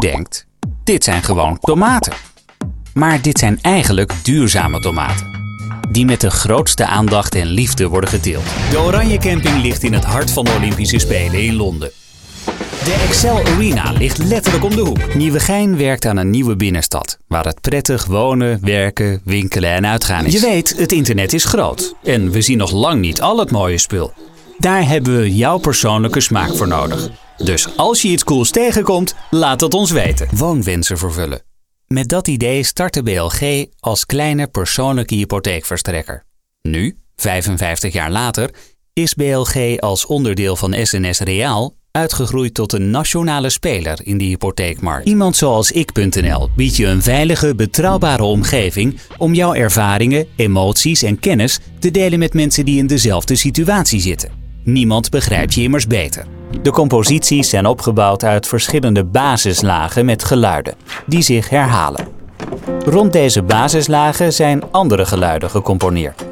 denkt, dit zijn gewoon tomaten. Maar dit zijn eigenlijk duurzame tomaten. Die met de grootste aandacht en liefde worden geteeld. De Oranje Camping ligt in het hart van de Olympische Spelen in Londen. De Excel Arena ligt letterlijk om de hoek. Nieuwegein werkt aan een nieuwe binnenstad. Waar het prettig wonen, werken, winkelen en uitgaan is. Je weet, het internet is groot. En we zien nog lang niet al het mooie spul. Daar hebben we jouw persoonlijke smaak voor nodig. Dus als je iets cools tegenkomt, laat het ons weten. Woonwensen vervullen. Met dat idee startte BLG als kleine persoonlijke hypotheekverstrekker. Nu, 55 jaar later, is BLG als onderdeel van SNS Reaal uitgegroeid tot een nationale speler in de hypotheekmarkt. Iemand zoals ik.nl biedt je een veilige, betrouwbare omgeving om jouw ervaringen, emoties en kennis te delen met mensen die in dezelfde situatie zitten. Niemand begrijpt je immers beter. De composities zijn opgebouwd uit verschillende basislagen met geluiden, die zich herhalen. Rond deze basislagen zijn andere geluiden gecomponeerd.